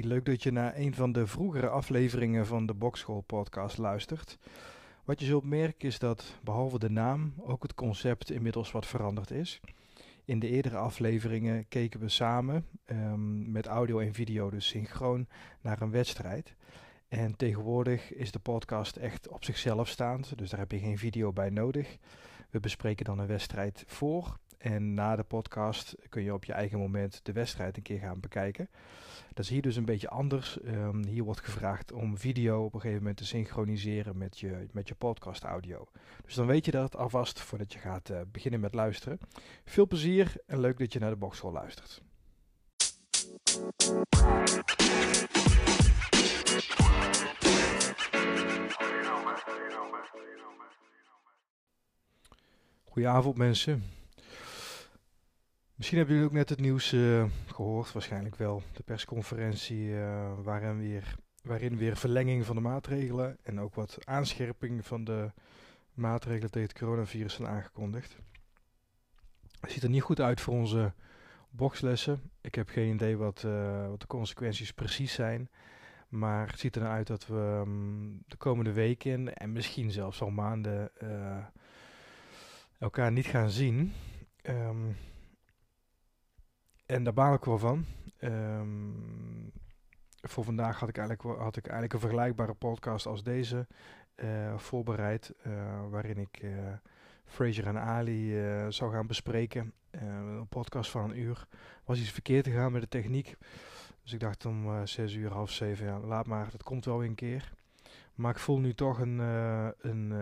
Leuk dat je naar een van de vroegere afleveringen van de Bokschool podcast luistert. Wat je zult merken is dat behalve de naam ook het concept inmiddels wat veranderd is. In de eerdere afleveringen keken we samen um, met audio en video dus synchroon naar een wedstrijd. En tegenwoordig is de podcast echt op zichzelf staand, dus daar heb je geen video bij nodig. We bespreken dan een wedstrijd voor en na de podcast kun je op je eigen moment de wedstrijd een keer gaan bekijken. Dat is hier dus een beetje anders. Um, hier wordt gevraagd om video op een gegeven moment te synchroniseren met je, met je podcast audio. Dus dan weet je dat alvast voordat je gaat uh, beginnen met luisteren. Veel plezier en leuk dat je naar de boxschool luistert. Goedenavond mensen. Misschien hebben jullie ook net het nieuws uh, gehoord, waarschijnlijk wel. De persconferentie uh, waarin, weer, waarin weer verlenging van de maatregelen en ook wat aanscherping van de maatregelen tegen het coronavirus zijn aangekondigd. Het ziet er niet goed uit voor onze boxlessen. Ik heb geen idee wat, uh, wat de consequenties precies zijn. Maar het ziet er uit dat we um, de komende weken en misschien zelfs al maanden elkaar niet gaan zien. Um, en daar baal ik wel van. Um, voor vandaag had ik, eigenlijk, had ik eigenlijk een vergelijkbare podcast als deze uh, voorbereid. Uh, waarin ik uh, Fraser en Ali zou gaan bespreken. een podcast van een uur. Was iets verkeerd gegaan met de techniek. Dus ik dacht om zes uur, half zeven, ja, laat maar, dat komt wel weer een keer. Maar ik voel nu toch een, een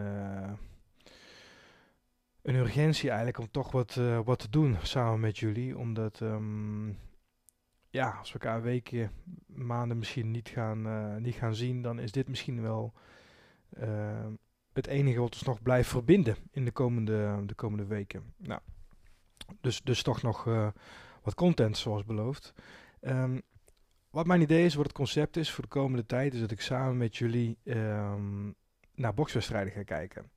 een urgentie eigenlijk om toch wat, uh, wat te doen samen met jullie. Omdat, um, ja, als we elkaar weken, maanden misschien niet gaan, uh, niet gaan zien, dan is dit misschien wel uh, het enige wat ons nog blijft verbinden in de komende, de komende weken. Nou, dus, dus toch nog wat content zoals beloofd. Um, wat mijn idee is, wat het concept is voor de komende tijd, is dat ik samen met jullie um, naar bokswedstrijden ga kijken.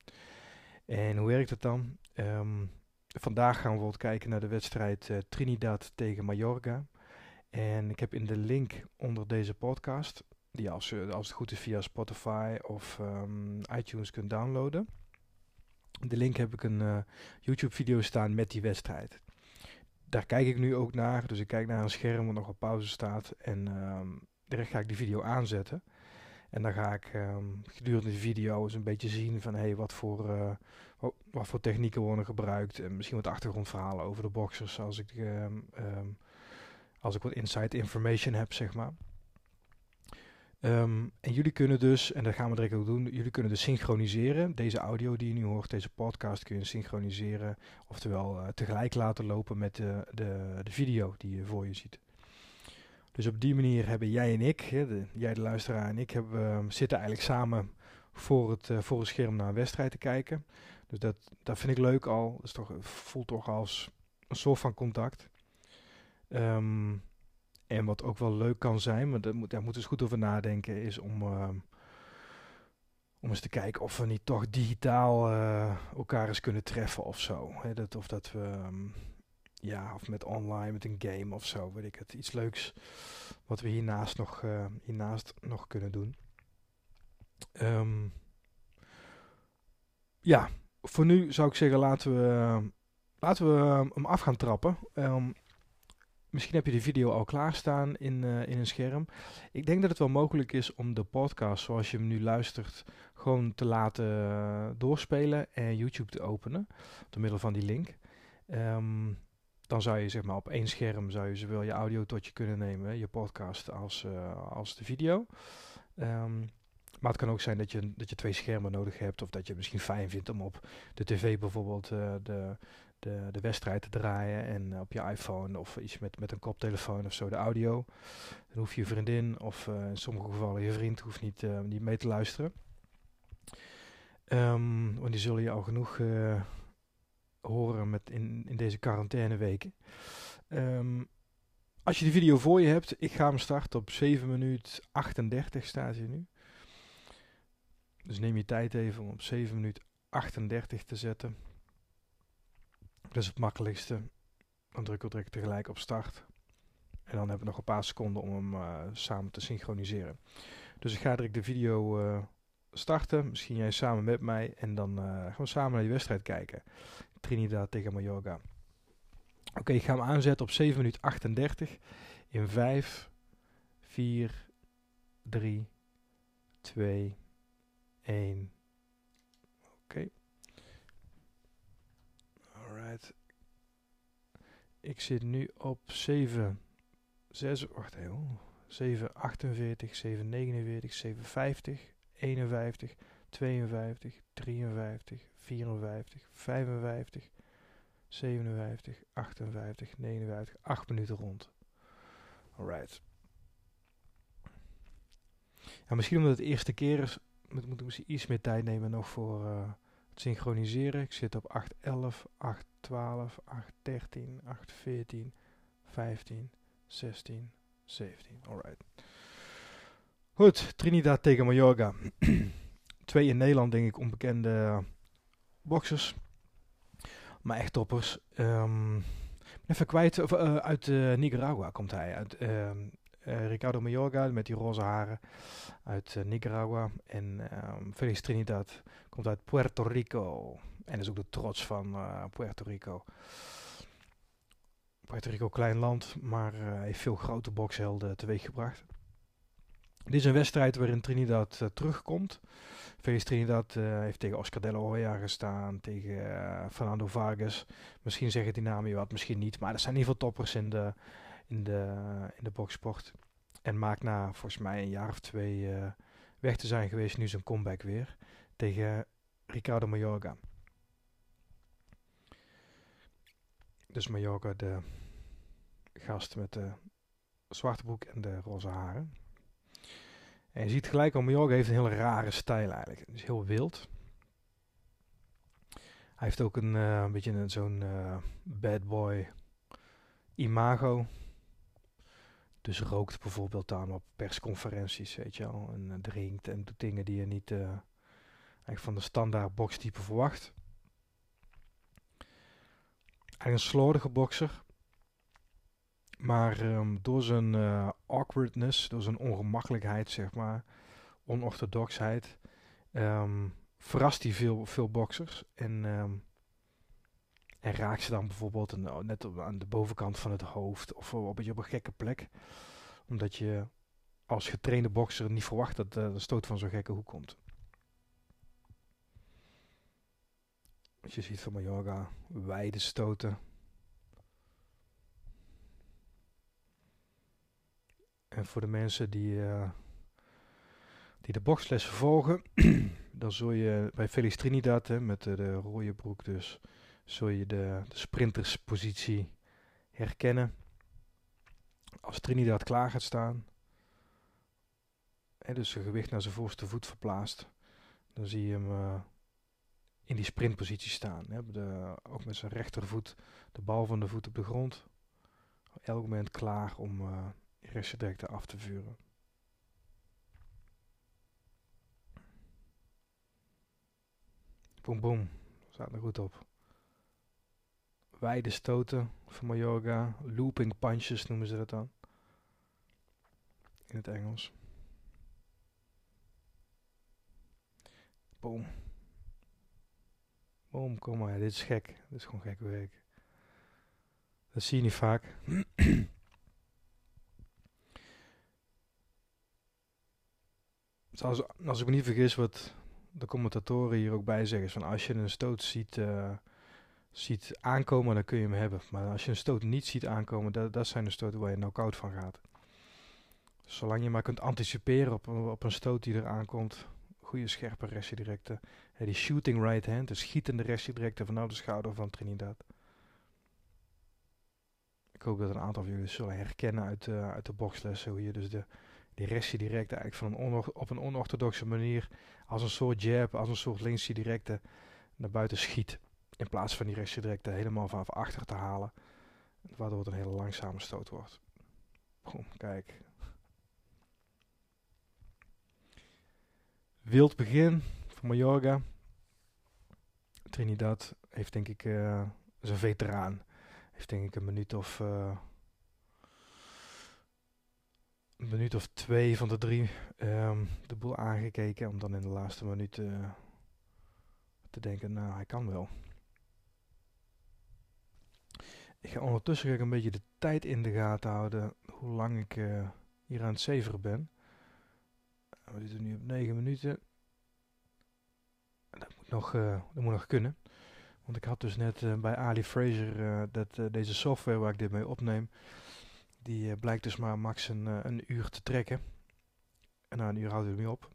En hoe werkt het dan? Um, vandaag gaan we bijvoorbeeld kijken naar de wedstrijd uh, Trinidad tegen Mallorca. En ik heb in de link onder deze podcast, die als, als het goed is via Spotify of um, iTunes kunt downloaden. De link heb ik een uh, YouTube video staan met die wedstrijd. Daar kijk ik nu ook naar. Dus ik kijk naar een scherm wat nog op pauze staat. En um, direct ga ik die video aanzetten. En dan ga ik um, gedurende de video eens een beetje zien van hey, wat, voor, uh, wat, wat, voor technieken worden gebruikt. En misschien wat achtergrondverhalen over de boxers als ik, um, um, als ik wat inside information heb, zeg maar. en jullie kunnen dus, en dat gaan we direct ook doen, jullie kunnen dus synchroniseren. Deze audio die je nu hoort, deze podcast kun je synchroniseren. Oftewel uh, tegelijk laten lopen met de, de, de video die je voor je ziet. Dus op die manier hebben jij en ik, hè, de, jij de luisteraar en ik, hebben, uh, zitten eigenlijk samen voor het, uh, voor het scherm naar een wedstrijd te kijken. Dus dat, dat vind ik leuk al. Dat is toch, voelt toch als een soort van contact. Um, en wat ook wel leuk kan zijn, maar daar moet, moeten we eens goed over nadenken, is om, uh, om eens te kijken of we niet toch digitaal uh, elkaar eens kunnen treffen of zo. Dat, of dat we... ja, of met online, met een game of zo, weet ik het. Iets leuks wat we hiernaast nog, uh, hiernaast nog kunnen doen. Um, ja, voor nu zou ik zeggen, laten we, laten we uh, hem af gaan trappen. Um, misschien heb je de video al klaarstaan in, uh, in een scherm. Ik denk dat het wel mogelijk is om de podcast, zoals je hem nu luistert, gewoon te laten doorspelen en YouTube te openen. Door middel van die link. Um, dan zou je zeg maar op één scherm zou je zowel je audio tot je kunnen nemen, je podcast, als, uh, als de video. Um, maar het kan ook zijn dat je, dat je twee schermen nodig hebt, of dat je het misschien fijn vindt om op de tv bijvoorbeeld uh, de, de, de wedstrijd te draaien en uh, op je iPhone of iets met, met een koptelefoon of zo de audio. Dan hoef je vriendin of in sommige gevallen je vriend hoeft niet, niet mee te luisteren. Um, want die zullen je al genoeg horen met in, in deze quarantaineweken. Um, als je de video voor je hebt, ik ga hem starten op 7 minuten 38 staat hier nu. Dus neem je tijd even om op 7 minuten 38 te zetten. Dat is het makkelijkste. Dan druk ik direct tegelijk op start. En dan hebben we nog een paar seconden om hem uh, samen te synchroniseren. Dus ik ga direct de video uh, starten. Misschien jij samen met mij. En dan uh, gaan we samen naar die wedstrijd kijken. Trinidad tegen Mallorca. Oké, okay, ik ga hem aanzetten op 7 minuten 38. In 5, 4, 3, 2, 1. Oké. Okay. Alright. Ik zit nu op 7, 6, wacht even. 7, 48, 7, 49, 7, 50, 51, 52, 53, 54, 55, 57, 58, 59, 8 minuten rond. Alright. Ja, misschien omdat het de eerste keer is, moet, ik misschien iets meer tijd nemen nog voor uh, het synchroniseren. Ik zit op 811, 812, 813, 814, 15, 16, 17. Alright. Goed, Trinidad tegen Mallorca. Twee in Nederland, denk ik, onbekende boxers. Maar echt toppers. Um, even kwijt, of, uh, uit uh, Nicaragua komt hij. Uit uh, Ricardo Mayorga met die roze haren. Uit Nicaragua. En um, Felix Trinidad komt uit Puerto Rico. En is ook de trots van Puerto Rico. Puerto Rico, klein land, maar heeft veel grote bokshelden teweeggebracht. Dit is een wedstrijd waarin Trinidad terugkomt. Felix Trinidad uh, heeft tegen Oscar de la gestaan, tegen uh, Fernando Vargas. Misschien zeggen die namen je wat, misschien niet. Maar er zijn in ieder geval toppers in de, in de, in de boksport. En maakt na volgens mij een jaar of twee weg te zijn geweest nu zijn comeback weer. Tegen Ricardo Mayorga. Dus Mayorga de gast met de zwarte broek en de roze haren. En je ziet gelijk al, Mallorca heeft een hele rare stijl eigenlijk. Het is heel wild. Hij heeft ook een, uh, een beetje zo'n uh, bad boy imago. Dus rookt bijvoorbeeld dan op persconferenties, weet je wel. En uh, drinkt en doet dingen die je niet eigenlijk van de standaard bokstype verwacht. Is een slordige bokser. Maar um, door zijn uh, awkwardness, door zijn ongemakkelijkheid, zeg maar, onorthodoxheid, um, verrast hij veel, veel boxers. En, um, en raakt ze dan bijvoorbeeld een, oh, net op, aan de bovenkant van het hoofd of op, op een gekke plek. Omdat je als getrainde bokser niet verwacht dat uh, de stoot van zo'n gekke hoek komt. Als je ziet van Mayorga, wijde stoten, En voor de mensen die, uh, die de boxlessen volgen, dan zul je bij Felix Trinidad hè, met de, de, rode broek dus, zul je de, de sprinterspositie herkennen. Als Trinidad klaar gaat staan, en dus zijn gewicht naar zijn voorste voet verplaatst, dan zie je hem uh, in die sprintpositie staan. Hè, de, ook met zijn rechtervoet, de bal van de voet op de grond. Elk moment klaar om direct af te vuren. Boom boom, staat er goed op. Wijde stoten van yoga, looping punches noemen ze dat dan. In het Engels. Boom. Boom, kom maar, dit is gek. Dit is gewoon gek werk. Dat zie je niet vaak. als, als ik me niet vergis, wat de commentatoren hier ook bij zeggen, is van als je een stoot ziet, uh, ziet aankomen, dan kun je hem hebben. Maar als je een stoot niet ziet aankomen, dat, dat zijn de stoten waar je knock-out van gaat. Zolang je maar kunt anticiperen op, op een stoot die er aankomt, goede scherpe restdirecte. Ja, die shooting right hand, de schietende restdirecte vanuit de schouder van Trinidad. Ik hoop dat een aantal van jullie zullen herkennen uit, uh, uit de boxlessen, hoe je dus de die restje direct eigenlijk van een op een onorthodoxe manier als een soort jab, als een soort linksje directe naar buiten schiet. In plaats van die restje directe helemaal vanaf achter te halen. Waardoor het een hele langzame stoot wordt. Boom, kijk. Wild begin van Mayorga. Trinidad heeft denk ik, uh, een veteraan. Heeft denk ik een minuut of... een minuut of twee van de drie ehm, de boel aangekeken. Om dan in de laatste minuut uh, te denken, nou hij kan wel. Ik ga ondertussen ik een beetje de tijd in de gaten houden. Hoe lang ik uh, hier aan het zeveren ben. We zitten nu op 9 minuten. Dat moet nog, uh, dat moet nog kunnen. Want ik had dus net bij Ali Fraser dat, deze software waar ik dit mee opneem. Die blijkt dus maar max een, een uur te trekken. En na een uur houdt het mee op.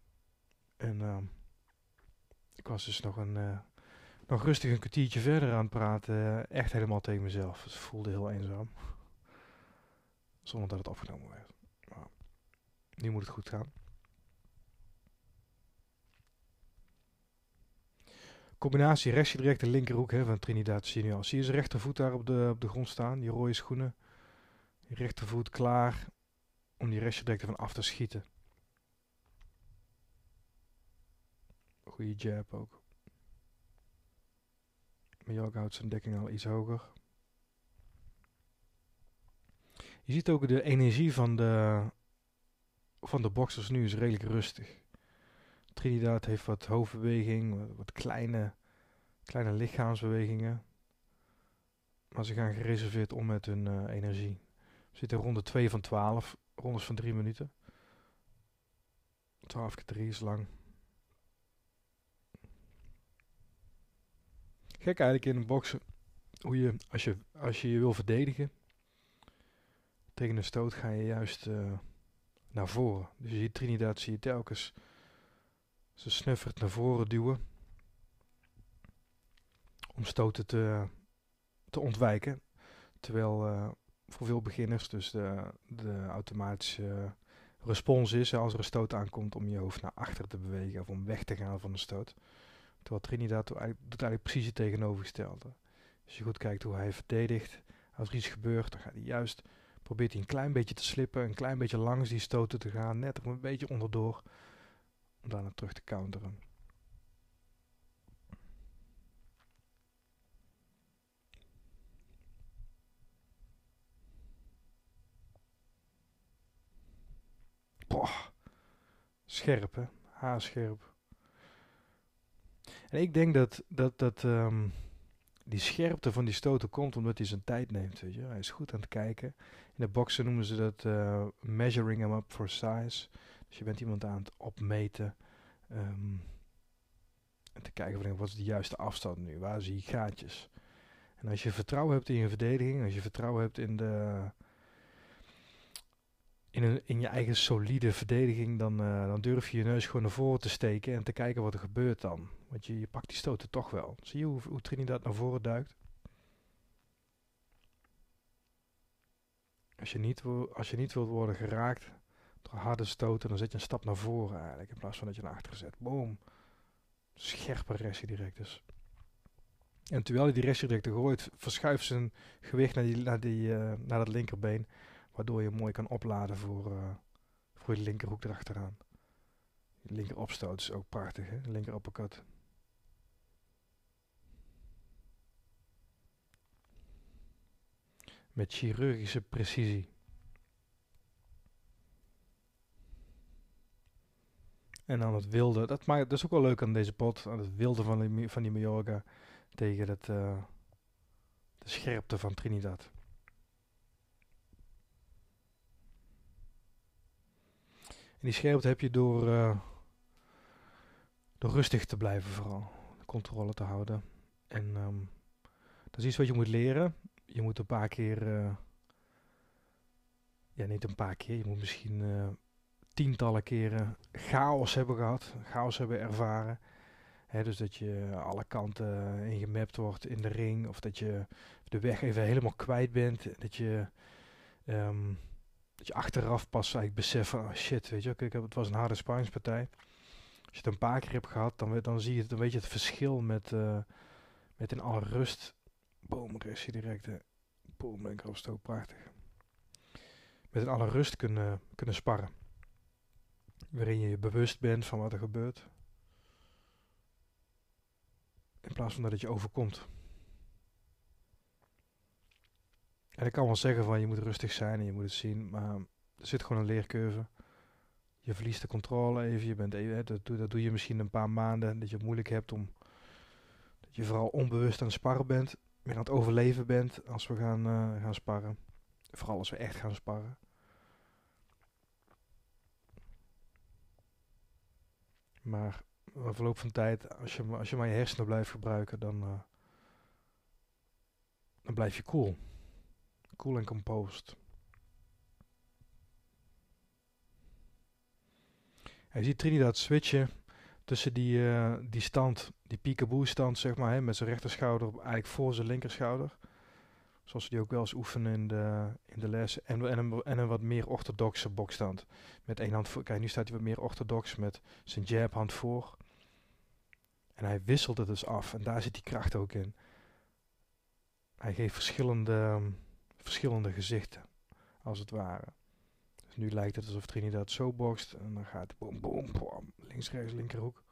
En ehm, ik was dus nog een nog rustig een kwartiertje verder aan het praten. Echt helemaal tegen mezelf. Het voelde heel eenzaam. Zonder dat het opgenomen werd. Maar nu moet het goed gaan. Combinatie rechtje direct de linkerhoek hè, van Trinidad al. Zie je zijn rechtervoet daar op de, op de grond staan. Die rode schoenen. Rechtervoet klaar om die direct ervan af te schieten. Goede jab ook. Mallorca houdt zijn dekking al iets hoger. Je ziet ook de energie van de, van de boxers nu is redelijk rustig. Trinidad heeft wat hoofdbeweging, wat, kleine, kleine lichaamsbewegingen. Maar ze gaan gereserveerd om met hun uh, energie. We zitten ronde 2 van 12, rondes van 3 minuten. 12 keer 3 is lang. Gek eigenlijk in een boksen. Hoe je, als je, als je je wil verdedigen. Tegen een stoot ga je juist uh, naar voren. Dus je ziet Trinidad zie je telkens. Ze snuffert naar voren duwen. Om stoten te, te ontwijken. Terwijl uh, voor veel beginners dus de, de automatische respons is als er een stoot aankomt om je hoofd naar achter te bewegen of om weg te gaan van de stoot. Terwijl Trinidad doet eigenlijk precies het tegenovergestelde. Als je goed kijkt hoe hij verdedigt, als er iets gebeurt, dan gaat hij juist, probeert hij een klein beetje te slippen, een klein beetje langs die stoten te gaan, net een beetje onderdoor, om daarna terug te counteren. Scherp hè, haarscherp. En ik denk dat, dat, dat um, die scherpte van die stoten komt omdat hij zijn tijd neemt. Weet je? Hij is goed aan het kijken. In de boksen noemen ze dat uh, measuring him up for size. Dus je bent iemand aan het opmeten. Um, en te kijken van wat is de juiste afstand nu? Waar zie je gaatjes? En als je vertrouwen hebt in je verdediging, als je vertrouwen hebt in de, in, een, in je eigen solide verdediging, dan, uh, dan durf je je neus gewoon naar voren te steken en te kijken wat er gebeurt dan. Want je, je pakt die stoten toch wel. Zie je hoe, hoe Trinidad naar voren duikt? Als je, niet als je niet wilt worden geraakt door harde stoten, dan zet je een stap naar voren eigenlijk. In plaats van dat je naar achteren zet. Boom. Scherpe restje direct dus. En terwijl hij die restje direct gooit, verschuift zijn gewicht naar, die, naar, die, uh, naar dat linkerbeen. Waardoor je mooi kan opladen voor, uh, voor je linkerhoek erachteraan. De linker opstoot is ook prachtig, hè? linker. Met chirurgische precisie. En dan het wilde, dat, maakt, dat is ook wel leuk aan deze pot, aan het wilde van die, van die Mallorca tegen het, uh, de scherpte van Trinidad. Die scherpte heb je door, uh, door rustig te blijven vooral. De controle te houden. En um, dat is iets wat je moet leren. Je moet een paar keer... Uh, ja, niet een paar keer. Je moet misschien uh, tientallen keren chaos hebben gehad. Chaos hebben ervaren. Dus dat je alle kanten ingemapt wordt in de ring. Of dat je de weg even helemaal kwijt bent. Dat je... Um, dat je achteraf pas eigenlijk beseft van, oh shit, weet je, kijk, het was een harde sparringspartij. Als je het een paar keer hebt gehad, dan, dan zie je, dan weet je het verschil met, uh, met in alle rust. Boom, direct. Boom, linkerafstoot, prachtig. Met in alle rust kunnen, kunnen sparren. Waarin je je bewust bent van wat er gebeurt. In plaats van dat het je overkomt. En ik kan wel zeggen van je moet rustig zijn en je moet het zien, maar Er zit gewoon een leercurve. Je verliest de controle even. Je bent even dat, doe, dat doe je misschien een paar maanden. Dat je het moeilijk hebt om. Dat je vooral onbewust aan het sparren bent. Meer aan het overleven bent als we gaan, uh, gaan sparren. Vooral als we echt gaan sparren. Maar na verloop van tijd, als je, als je maar je hersenen blijft gebruiken, dan, uh, dan blijf je cool. Cool en composed. je ziet Trinidad switchen tussen die, uh, die stand, die peekaboo stand zeg maar, hè, met zijn rechterschouder eigenlijk voor zijn linkerschouder. Zoals we die ook wel eens oefenen in de, in de les. En, en, een, en een wat meer orthodoxe bokstand. Met één hand voor. Kijk, nu staat hij wat meer orthodox met zijn jab hand voor. En hij wisselt het dus af. En daar zit die kracht ook in. Hij geeft verschillende, verschillende gezichten, als het ware. Dus nu lijkt het alsof Trinidad zo bokst. En dan gaat boom, boom, boom. Links, rechts, linkerhoek.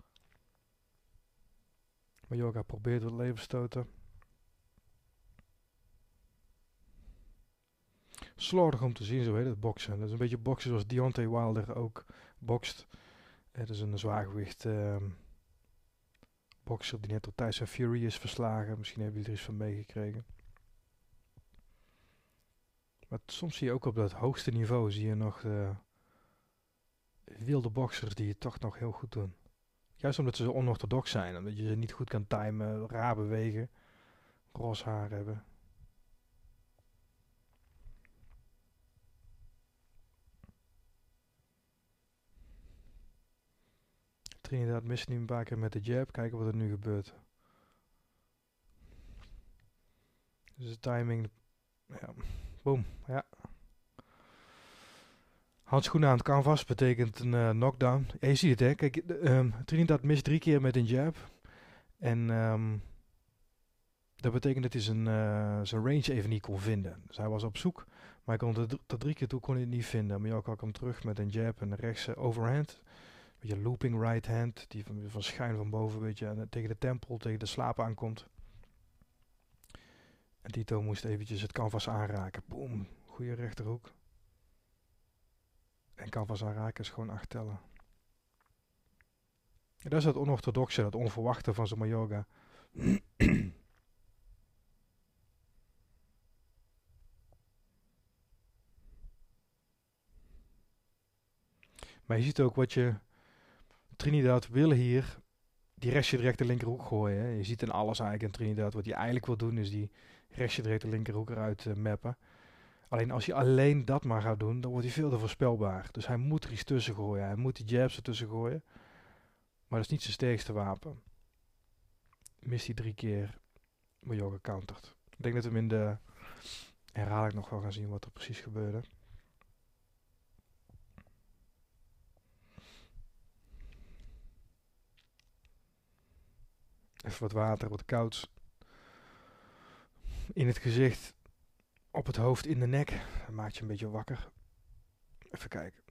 Yoga probeert wat levensstoten. slordig om te zien, zo heet het, boksen. Dat is een beetje boksen zoals Deontay Wilder ook bokst. Het is een zwaargewicht uh, bokser die net door Tyson Fury is verslagen. Misschien hebben jullie er iets van meegekregen. Maar soms zie je ook op dat hoogste niveau zie je nog de wilde boxers die het toch nog heel goed doen. Juist omdat ze zo onorthodox zijn. Omdat je ze niet goed kan timen, raar bewegen, roze haar hebben. Trinidad mist nu een paar keer met de jab. Kijken wat er nu gebeurt. Dus de timing. Ja. Boom. Ja. Handschoenen aan het canvas betekent een uh, knockdown. Ja, je ziet het hè. Kijk, um, Trinidad mist drie keer met een jab. En um, dat betekent dat hij zijn, uh, zijn range even niet kon vinden. Dus hij was op zoek. Maar hij kon tot drie keer toe kon hij het niet vinden. Maar Joko kwam terug met een jab en een rechtse overhand beetje looping right hand, die van, van schuin van boven, weet je, en tegen de tempel, tegen de slaap aankomt. En Tito moest eventjes het canvas aanraken. Boom, goede rechterhoek. En canvas aanraken is gewoon acht tellen. En dat is het onorthodoxe, dat onverwachte van zo'n yoga. maar je ziet ook wat je Trinidad wil hier die restje direct de linkerhoek gooien. Je ziet in alles eigenlijk in Trinidad. Wat hij eigenlijk wil doen is die direct de linkerhoek eruit uh, mappen. Alleen als je alleen dat maar gaat doen, dan wordt hij veel te voorspelbaar. Dus hij moet er iets tussen gooien. Hij moet die jabs ertussen gooien. Maar dat is niet zijn sterkste wapen. Mist hij drie keer, maar Yoga countert. Ik denk dat we hem in de herhaling nog wel gaan zien wat er precies gebeurde. Even wat water, wat kouds. In het gezicht, op het hoofd, in de nek. Dat maakt je een beetje wakker. Even kijken.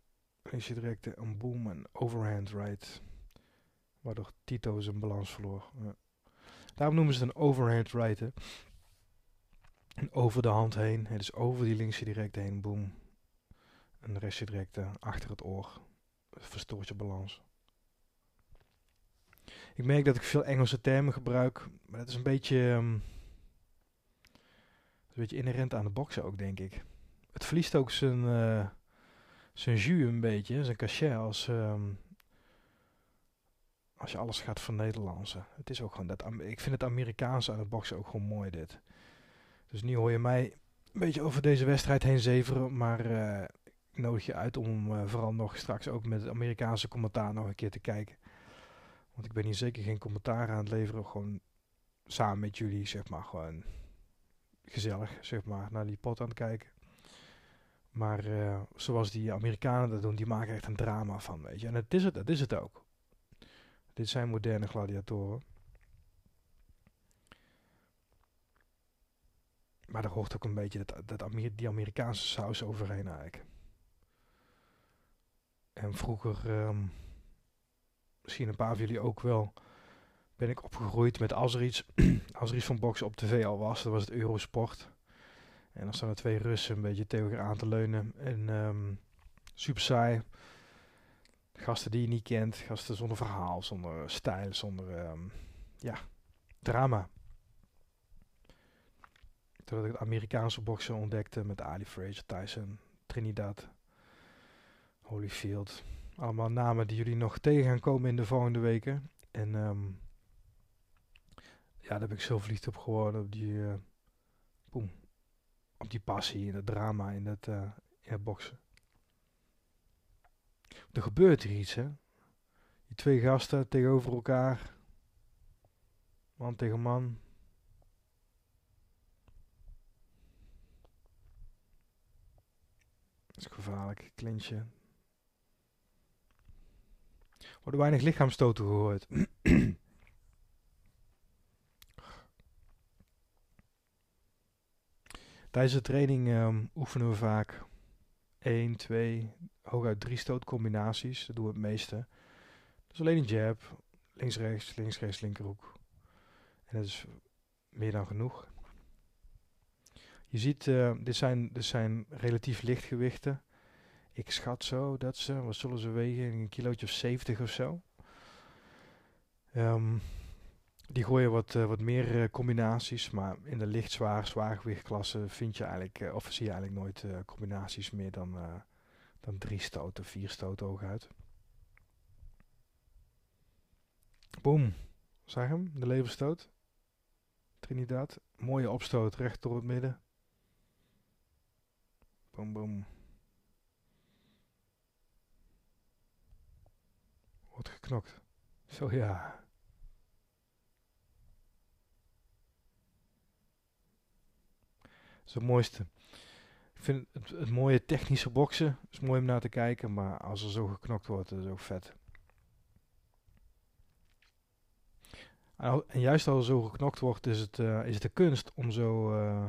Dan je direct een boom en overhand right. Waardoor Tito zijn balans verloor. Daarom noemen ze het een overhand right. En over de hand heen. Hè, dus over die linkse direct heen. Boom. En de restje direct uh, achter het oor. Verstoort je balans. Ik merk dat ik veel Engelse termen gebruik, maar dat is een beetje, een beetje inherent aan de boksen ook, denk ik. Het verliest ook zijn, uh, zijn jus een beetje, zijn cachet als, um, als je alles gaat van Nederlandse. Het is ook gewoon dat, ik vind het Amerikaanse aan het boksen ook gewoon mooi dit. Dus nu hoor je mij een beetje over deze wedstrijd heen zeveren, maar uh, ik nodig je uit om uh, vooral nog straks ook met het Amerikaanse commentaar nog een keer te kijken. Want ik ben hier zeker geen commentaar aan het leveren. Gewoon samen met jullie, zeg maar, gewoon gezellig, zeg maar, naar die pot aan het kijken. Maar uh, zoals die Amerikanen dat doen, die maken echt een drama van, weet je. En dat is het, dat is het ook. Dit zijn moderne gladiatoren. Maar er hoort ook een beetje dat, dat die Amerikaanse saus overheen eigenlijk. En vroeger... Um, misschien een paar van jullie ook wel, ben ik opgegroeid met als er iets, als er iets van boksen op tv al was, dan was het Eurosport. En dan staan er twee Russen een beetje tegen aan te leunen. En um, Super saai. Gasten die je niet kent. Gasten zonder verhaal, zonder stijl, zonder ehm, ja, drama. Toen ik het Amerikaanse boksen ontdekte met Ali Fraser, Tyson, Trinidad, Holyfield. Allemaal namen die jullie nog tegen gaan komen in de volgende weken. En um, ja, daar ben ik zo verliefd op geworden. Op die, uh, op die passie en het drama in het, in boksen. Er gebeurt hier iets, hè. Die twee gasten tegenover elkaar. Man tegen man. Dat is gevaarlijk. Klintje. Worden weinig lichaamstoten gehoord. Tijdens de training um, oefenen we vaak 1, 2, hooguit 3 stootcombinaties. Dat doen we het meeste. Dus alleen een jab, links, rechts, links, rechts, linkerhoek. En dat is meer dan genoeg. Je ziet, uh, dit, zijn, dit zijn relatief lichtgewichten. Ik schat zo dat ze, wat zullen ze wegen, een kilootje of 70 of zo. Um, die gooien wat, uh, wat meer uh, combinaties, maar in de licht zwaar, zwaargewichtklasse vind je eigenlijk, uh, of zie je eigenlijk nooit combinaties meer dan, dan drie stoten, vier stoten hooguit. Boom, zag hem, de leverstoot. Trinidad, mooie opstoot recht door het midden. Boom, boom. Wordt geknokt. Zo ja. Is het mooiste. Ik vind het, mooie technische boksen is mooi om naar te kijken, maar als er zo geknokt wordt, is het ook vet. En juist als er zo geknokt wordt, is het, uh, is het de kunst om zo, uh,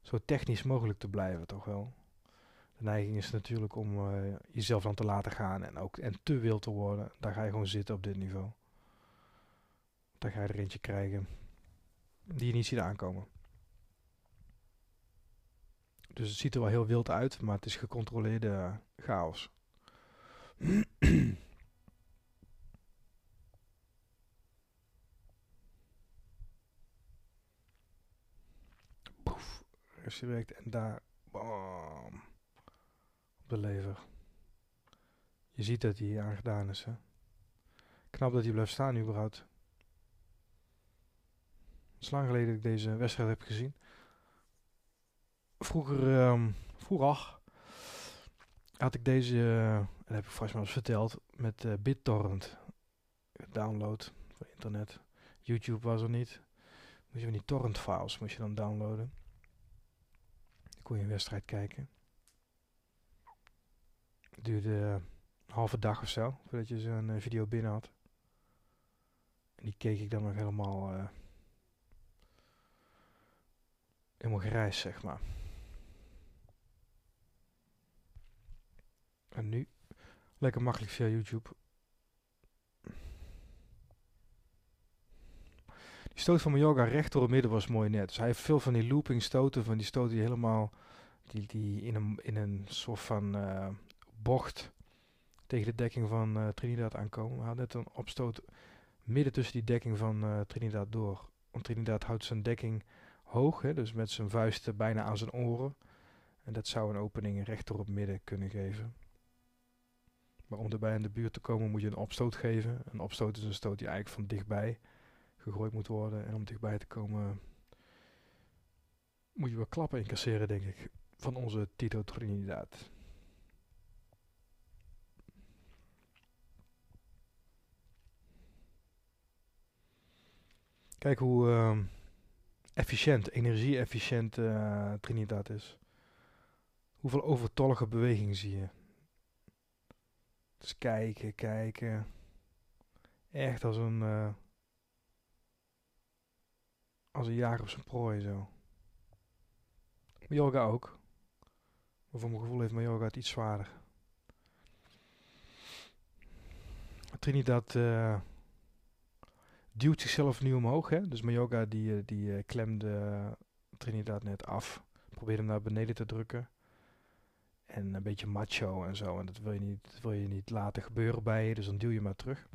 zo technisch mogelijk te blijven, toch wel. De neiging is natuurlijk om uh, jezelf dan te laten gaan en ook en te wild te worden. Daar ga je gewoon zitten op dit niveau. Daar ga je er eentje krijgen die je niet ziet aankomen. Dus het ziet er wel heel wild uit, maar het is gecontroleerde chaos. Poef, direct en daar, bam, op de lever. Je ziet dat hij aangedaan is, hè. Knap dat hij blijft staan überhaupt. Het is lang geleden dat ik deze wedstrijd heb gezien vroeger, um, vroeger had ik deze, uh, dat heb ik vast maar eens verteld, met uh, BitTorrent. Download van internet. YouTube was er niet. Moest je van die torrent files moest je dan downloaden. Dan kon je een wedstrijd kijken. Duurde uh, een halve dag of zo, voordat je zo'n video binnen had. En die keek ik dan nog helemaal, helemaal grijs, zeg maar. En nu, lekker makkelijk via YouTube. Die stoot van yoga recht door het midden was mooi net. Dus hij heeft veel van die looping stoten, van die stoten die helemaal die, die in, een, in een soort van uh, bocht tegen de dekking van uh, Trinidad aankomen. Hij had net een opstoot midden tussen die dekking van uh, Trinidad door. Want Trinidad houdt zijn dekking hoog, hè, dus met zijn vuisten bijna aan zijn oren. En dat zou een opening recht door midden kunnen geven. Maar om erbij in de buurt te komen moet je een opstoot geven. Een opstoot is een stoot die eigenlijk van dichtbij gegooid moet worden. En om dichtbij te komen moet je wel klappen incasseren, denk ik. Van onze Tito Trinidad. Kijk hoe uh, efficiënt, energie-efficiënt uh, Trinidad is. Hoeveel overtollige beweging zie je. Dus kijken, kijken. Echt als een. Uh, als een jager op zijn prooi zo. Yoga ook. Maar voor mijn gevoel heeft yoga het iets zwaarder. Trinidad uh, duwt zichzelf nu omhoog. Hè? Dus yoga die, eh, die klemde Trinidad net af. Probeerde hem naar beneden te drukken. En een beetje macho en zo. En dat wil je niet, dat wil je niet laten gebeuren bij je. Dus dan duw je maar terug.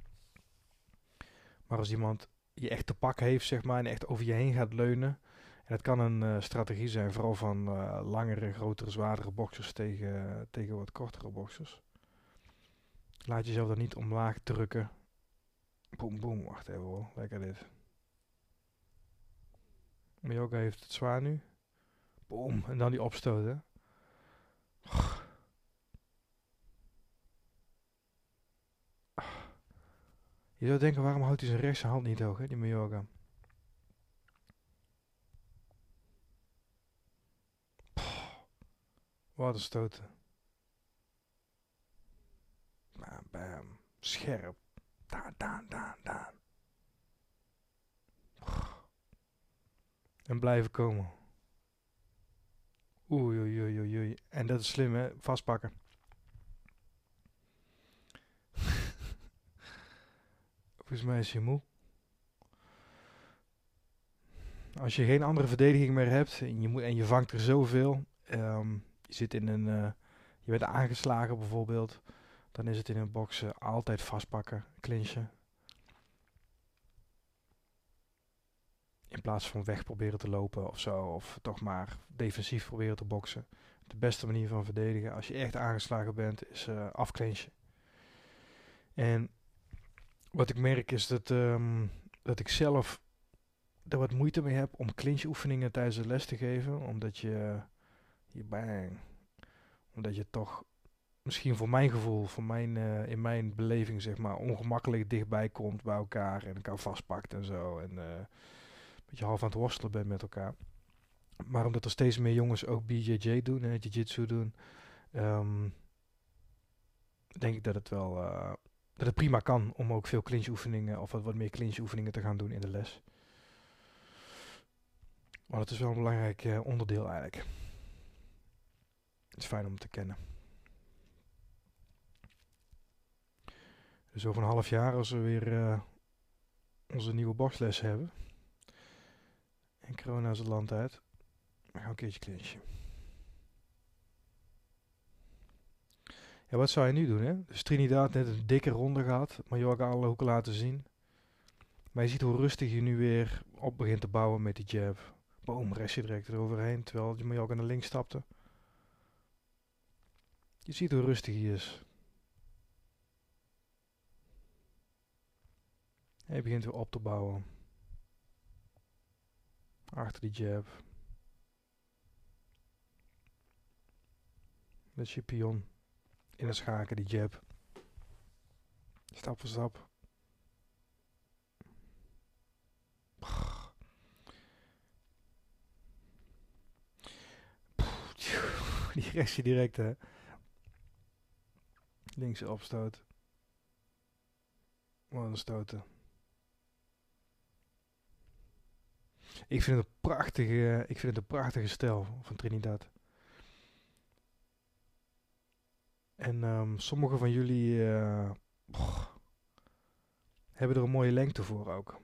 Maar als iemand je echt te pak heeft, zeg maar, en echt over je heen gaat leunen. En het kan een uh, strategie zijn, vooral van uh, langere, grotere, zwaardere boxers tegen, tegen wat kortere boxers. Laat jezelf dan niet omlaag drukken. Boom, boom. Wacht even hoor. Lekker dit. Mayoga heeft het zwaar nu. Boom. En dan die opstoten. Je zou denken, waarom houdt hij zijn rechterhand niet hoog, hè, die Mayoga? Wat een stoten. Bam, bam. Scherp. Daan, daan, daan, daan. En blijven komen. Oei, oei, oei, oei. En dat is slim, hè? Vastpakken. Volgens mij is moe. Als je geen andere verdediging meer hebt en je, moet, en je vangt er zoveel. Um, je zit in een. Uh, je bent aangeslagen bijvoorbeeld. Dan is het in een boksen altijd vastpakken, clinchen. In plaats van weg proberen te lopen of zo. Of toch maar defensief proberen te boksen. De beste manier van verdedigen als je echt aangeslagen bent is uh, afclinchen. En wat ik merk is dat, um, dat ik zelf er wat moeite mee heb om clinch-oefeningen tijdens de les te geven. Omdat je, je bang, omdat je toch misschien voor mijn gevoel, voor mijn, uh, in mijn beleving zeg maar, ongemakkelijk dichtbij komt bij elkaar en elkaar vastpakt en zo. En uh, een beetje half aan het worstelen bent met elkaar. Maar omdat er steeds meer jongens ook BJJ doen en Jiu-Jitsu doen, um, denk ik dat het wel uh, dat het prima kan om ook veel clinch oefeningen of wat, wat meer clinch oefeningen te gaan doen in de les. Maar dat is wel een belangrijk uh, onderdeel eigenlijk. Het is fijn om te kennen. Dus over een half jaar, als we weer uh, onze nieuwe boxles hebben. En corona is het land uit. Dan gaan we een keertje clinchen. Ja, wat zou je nu doen, hè? Dus Trinidad net een dikke ronde gehad. Mallorca alle hoeken laten zien. Maar je ziet hoe rustig je nu weer op begint te bouwen met die jab. Boom, restje direct eroverheen, terwijl je Mallorca naar links stapte. Je ziet hoe rustig hij is. Hij begint weer op te bouwen. Achter die jab. Dat is je pion in het schaken, die jab. Stap voor stap. Die rechtje direct, hè. Linkse opstoot. Wat stoten. Ik vind het een prachtige, ik vind het een prachtige stijl van Trinidad. En um, sommige van jullie uh, hebben er een mooie lengte voor ook.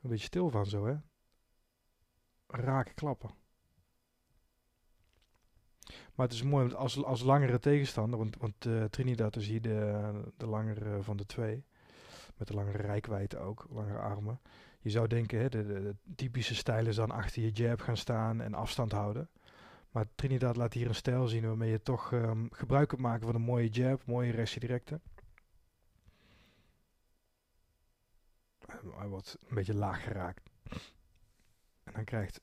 Een beetje stil van zo, hè? Raken klappen. Maar het is mooi als, als langere tegenstander, want, want uh, Trinidad is hier de, de langere van de twee. Met de langere rijkwijde ook, langere armen. Je zou denken, hè, de, de, typische stijl is dan achter je jab gaan staan en afstand houden. Maar Trinidad laat hier een stijl zien waarmee je toch um, gebruik kunt maken van een mooie jab, mooie rechtse directe. Hij wordt een beetje laag geraakt. En dan krijgt,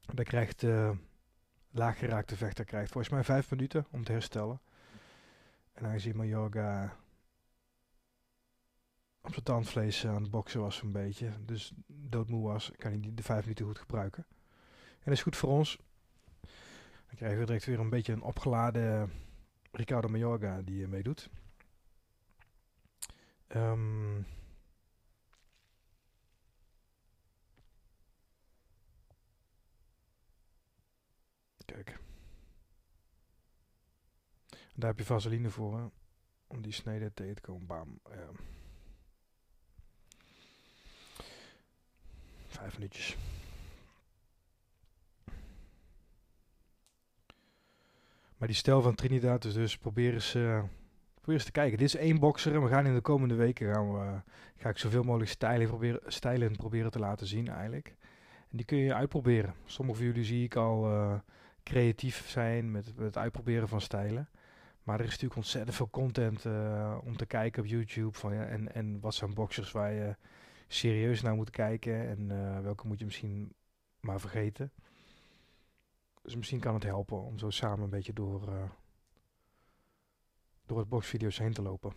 dan krijgt uh, laag geraakte vechter krijgt volgens mij vijf minuten om te herstellen. En aangezien Mayorga op zijn tandvlees aan het boksen was een beetje. Dus doodmoe was, kan hij de vijf minuten goed gebruiken. En dat is goed voor ons. Dan krijgen we direct weer een beetje een opgeladen Ricardo Mayorga die uh, meedoet. Um, kijk. Daar heb je vaseline voor, om die snede tegen te komen. Bam. Ja. Vijf minuutjes. Maar die stijl van Trinidad, dus, dus probeer, eens, uh, probeer eens te kijken. Dit is één boxer en we gaan in de komende weken gaan we, uh, ga ik zoveel mogelijk stijlen proberen, stijlen proberen te laten zien eigenlijk. En die kun je uitproberen. Sommige van jullie zie ik al uh, creatief zijn met, met, het uitproberen van stijlen. Maar er is natuurlijk ontzettend veel content om te kijken op YouTube. Van, ja, en, en wat zijn boxers waar je serieus naar moet kijken en welke moet je misschien maar vergeten. Dus misschien kan het helpen om zo samen een beetje door, uh, door het boxvideo's heen te lopen.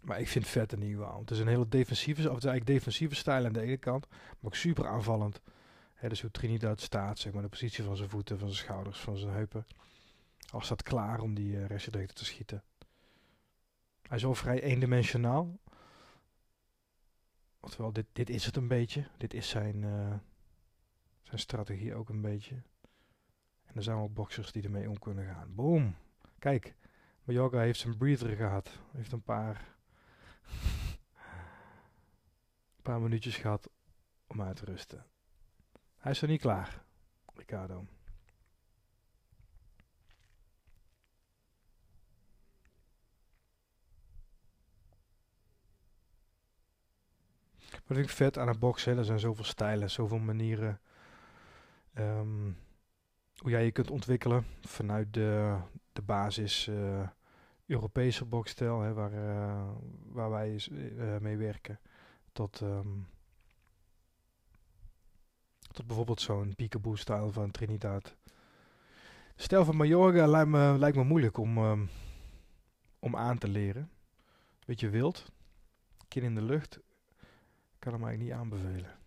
Maar ik vind vet in ieder geval. Het is een hele defensieve, of het is eigenlijk defensieve stijl aan de ene kant, maar ook super aanvallend. He, dus hoe Trinidad staat, zeg maar, de positie van zijn voeten, van zijn schouders, van zijn heupen. Al staat klaar om die uh, te schieten. Hij is al vrij eendimensionaal. Oftewel, dit, dit is het een beetje. Dit is zijn, uh, zijn strategie ook een beetje. En er zijn wel boxers die ermee om kunnen gaan. Boom. Kijk, Mayoga heeft zijn breather gehad. Heeft een paar, een paar minuutjes gehad om uit te rusten. Hij is er niet klaar, Ricardo. Wat vind ik vet aan het boksen, er zijn zoveel stijlen, zoveel manieren Um, hoe jij je kunt ontwikkelen vanuit de, de basis uh, Europese boxstijl, hè, waar, uh, waar wij uh, mee werken, tot, um, tot bijvoorbeeld zo'n peekaboo-stijl van Trinidad. De stijl van Mallorca lijkt me, lijkt me moeilijk om, um, om aan te leren. Beetje wild, kin in de lucht, kan hem eigenlijk niet aanbevelen.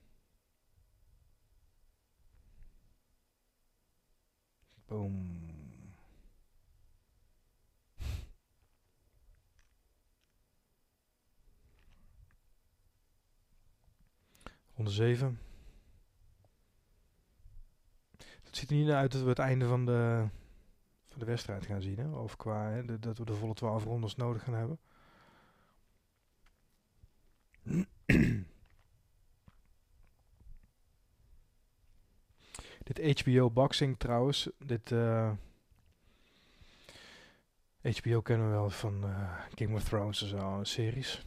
Boom. Ronde 7. Het ziet er niet uit dat we het einde van de, van de wedstrijd gaan zien. Hè? Of qua hè, dat we de volle 12 rondes nodig gaan hebben. Dit HBO Boxing trouwens, dit uh, eh, HBO kennen we wel van uh, Game of Thrones en zo, series.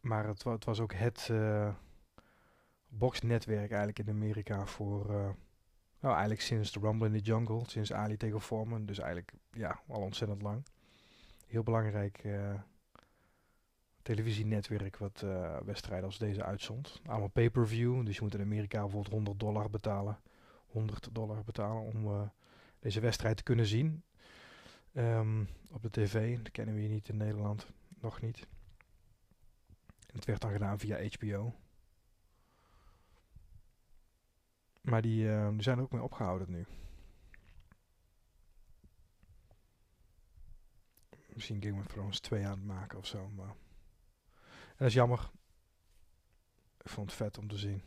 Maar het, het was ook het uh, boxnetwerk eigenlijk in Amerika voor, nou eigenlijk sinds The Rumble in the Jungle, sinds Ali tegen Foreman. Dus eigenlijk, ja, al ontzettend lang. Heel belangrijk televisienetwerk wat wedstrijden als deze uitzond. Allemaal pay-per-view, dus je moet in Amerika bijvoorbeeld 100 dollar betalen 100 dollar betalen om uh, deze wedstrijd te kunnen zien. Um, op de tv, dat kennen we hier niet in Nederland, nog niet. Het werd dan gedaan via HBO. Maar die, uh, die zijn er ook mee opgehouden nu. Misschien Game of Thrones 2 aan het maken of zo. Maar... En dat is jammer. Ik vond het vet om te zien.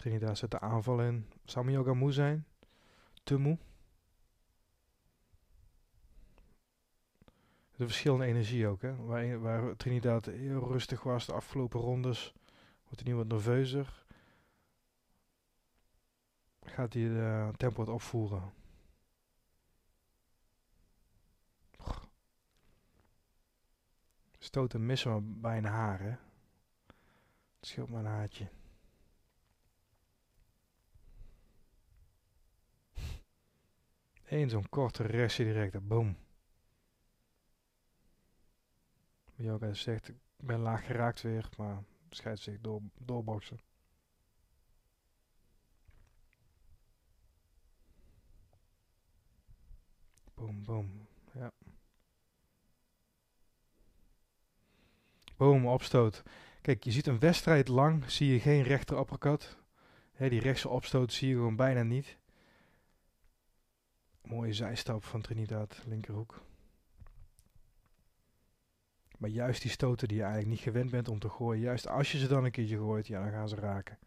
Trinidad zet de aanval in. Zou Mioga moe zijn? Te moe? De verschillende energie ook, hè. Waar, waar Trinidad heel rustig was de afgelopen rondes, wordt hij nu wat nerveuzer. Gaat hij de tempo wat opvoeren. Stoten missen maar bijna haar, hè. Het scheelt maar een haartje. Eén zo'n korte restje direct, boom. Yoga zegt, ik ben laag geraakt weer, maar scheidt zich door, doorboksen. Boom, boom, ja. Boom, opstoot. Kijk, je ziet een wedstrijd lang, zie je geen rechter uppercut. Die rechtse opstoot zie je gewoon bijna niet. Mooie zijstap van Trinidad, linkerhoek. Maar juist die stoten die je eigenlijk niet gewend bent om te gooien, juist als je ze dan een keertje gooit, ja, dan gaan ze raken.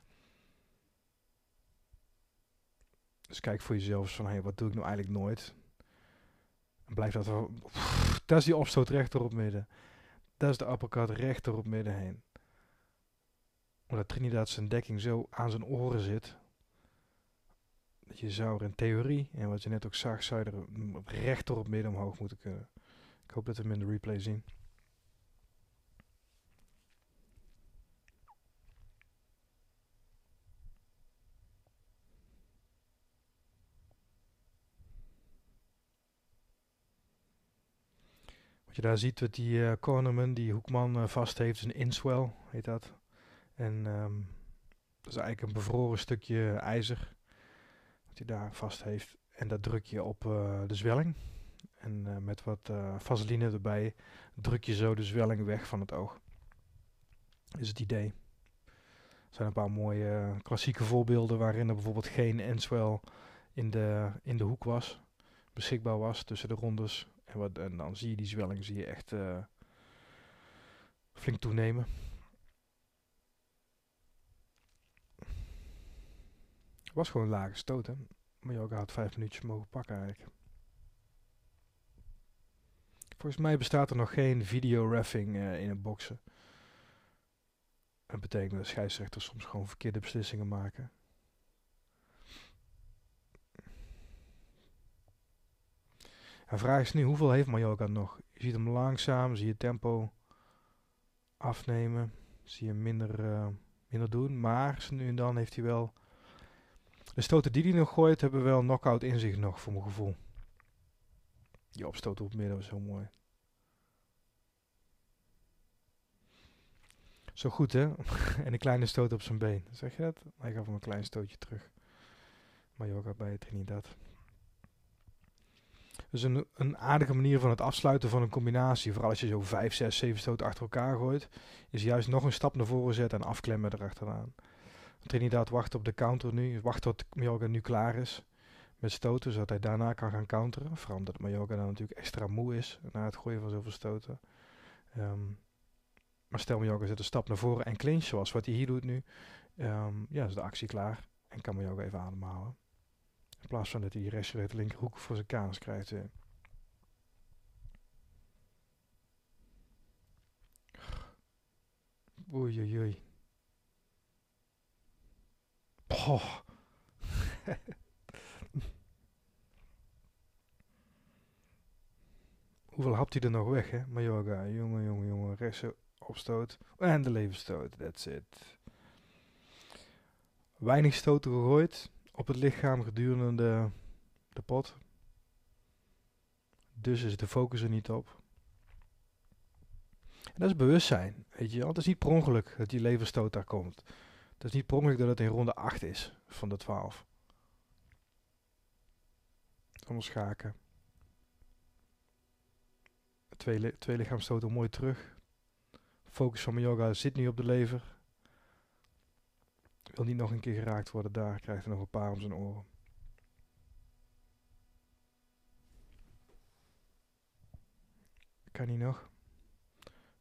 Dus kijk voor jezelf van, hé, hey, wat doe ik nou eigenlijk nooit? En blijf dat dat is die opstoot rechter op midden. Dat is de uppercut rechter op midden heen. Omdat Trinidad zijn dekking zo aan zijn oren zit. Je zou er in theorie, en wat je net ook zag, zou je er rechter op midden omhoog moeten kunnen. Ik hoop dat we hem in de replay zien. Wat je daar ziet, dat die uh, cornerman, die hoekman uh, vast heeft, is een inswell, heet dat. En um, dat is eigenlijk een bevroren stukje ijzer, hij daar vast heeft. En dat druk je op uh, de zwelling. En met wat vaseline erbij druk je zo de zwelling weg van het oog. Is het idee. Er zijn een paar mooie klassieke voorbeelden waarin er bijvoorbeeld geen inswell in de, in de hoek was, beschikbaar was tussen de rondes en, wat, en dan zie je die zwelling zie je echt flink toenemen. Was gewoon een lage stoot, hè. Ook had vijf minuutjes mogen pakken eigenlijk. Volgens mij bestaat er nog geen video-raffing uh, in het boksen. Dat betekent dat scheidsrechters soms gewoon verkeerde beslissingen maken. De vraag is nu, hoeveel heeft Mallorca nog? Je ziet hem langzaam, zie je tempo afnemen. Zie je minder, uh, minder doen. Maar nu en dan heeft hij wel... De stoten die hij nog gooit, hebben wel knockout in zich nog, voor mijn gevoel. Die opstoot op het midden was zo mooi. Zo goed, hè? en een kleine stoot op zijn been. Zeg je dat? Hij gaf hem een klein stootje terug. Mallorca bij Trinidad. Dus een, een aardige manier van het afsluiten van een combinatie, vooral als je zo 5, 6, 7 stoten achter elkaar gooit, is juist nog een stap naar voren zetten en afklemmen erachteraan. Trinidad wacht op de counter nu, wacht tot Mallorca nu klaar is met stoten, zodat hij daarna kan gaan counteren. Vooral omdat Mallorca dan natuurlijk extra moe is na het gooien van zoveel stoten. Um, maar stel Mallorca zet een stap naar voren en clinch, zoals wat hij hier doet nu, um, ja, is de actie klaar en kan Mallorca even ademhalen. In plaats van dat hij rechts uit de linkerhoek voor zijn kaas krijgt. Eh. Oei, oei, oei. Hoeveel hapt hij er nog weg, hè? Mayoga, jongen, jongen, jongen. Rechts opstoot. En de levensstoot, that's it. Weinig stoten gegooid op het lichaam gedurende de, pot. Dus is de focus er niet op. En dat is bewustzijn, weet je Het is niet per ongeluk dat die leverstoot daar komt. Het is niet per dat het in ronde 8 is van de 12. Allemaal schaken. Twee, twee lichaamstoten mooi terug. Focus van mijn yoga zit nu op de lever. Wil niet nog een keer geraakt worden daar. Krijgt hij nog een paar om zijn oren. Kan hij nog?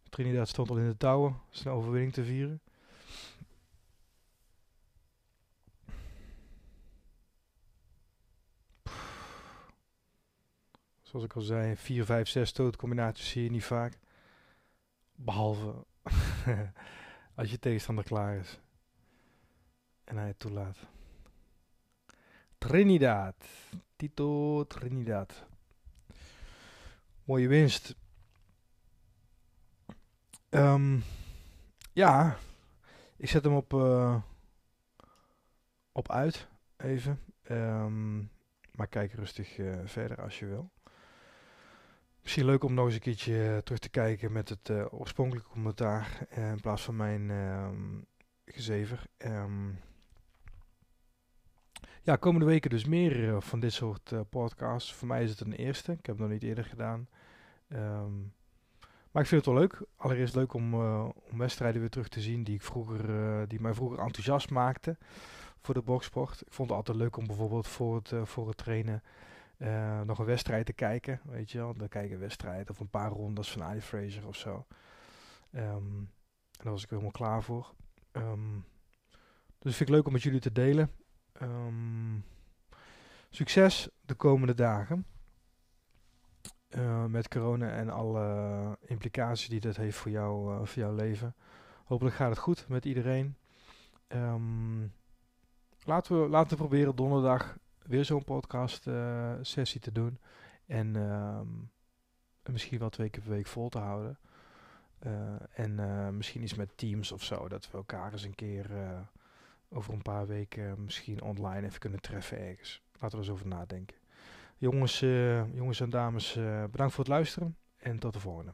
Trinidad stond al in de touwen. Zijn overwinning te vieren. Zoals ik al zei, 4, 5, 6 stootcombinaties zie je niet vaak. Behalve als je tegenstander klaar is en hij het toelaat. Trinidad. Tito Trinidad. Mooie winst. Um, ja, ik zet hem op, uh, op uit, even. Um, maar kijk rustig uh, verder als je wil. Misschien leuk om nog eens een keertje uh, terug te kijken met het oorspronkelijke commentaar in plaats van mijn um, gezever. Um, ja, komende weken dus meer van dit soort podcasts. Voor mij is het een eerste. Ik heb het nog niet eerder gedaan. Um, maar ik vind het wel leuk. Allereerst leuk om, om wedstrijden weer terug te zien die, ik vroeger, die mij vroeger enthousiast maakten voor de boksport. Ik vond het altijd leuk om bijvoorbeeld voor het, voor het trainen nog een wedstrijd te kijken. Weet je wel, dan kijk een wedstrijd of een paar rondes van Ali Fraser of zo. Um, en daar was ik helemaal klaar voor. Um, dus vind ik leuk om met jullie te delen. Um, succes de komende dagen. eh, met corona en alle implicaties die dat heeft voor, jou, uh, voor jouw leven. Hopelijk gaat het goed met iedereen. Ehm, laten, we, laten we proberen donderdag weer zo'n podcast uh, sessie te doen. En um, misschien wel twee keer per week vol te houden. en misschien iets met teams of zo. Dat we elkaar eens een keer over een paar weken misschien online even kunnen treffen ergens. Laten we eens over nadenken. Jongens, jongens en dames, bedankt voor het luisteren en tot de volgende.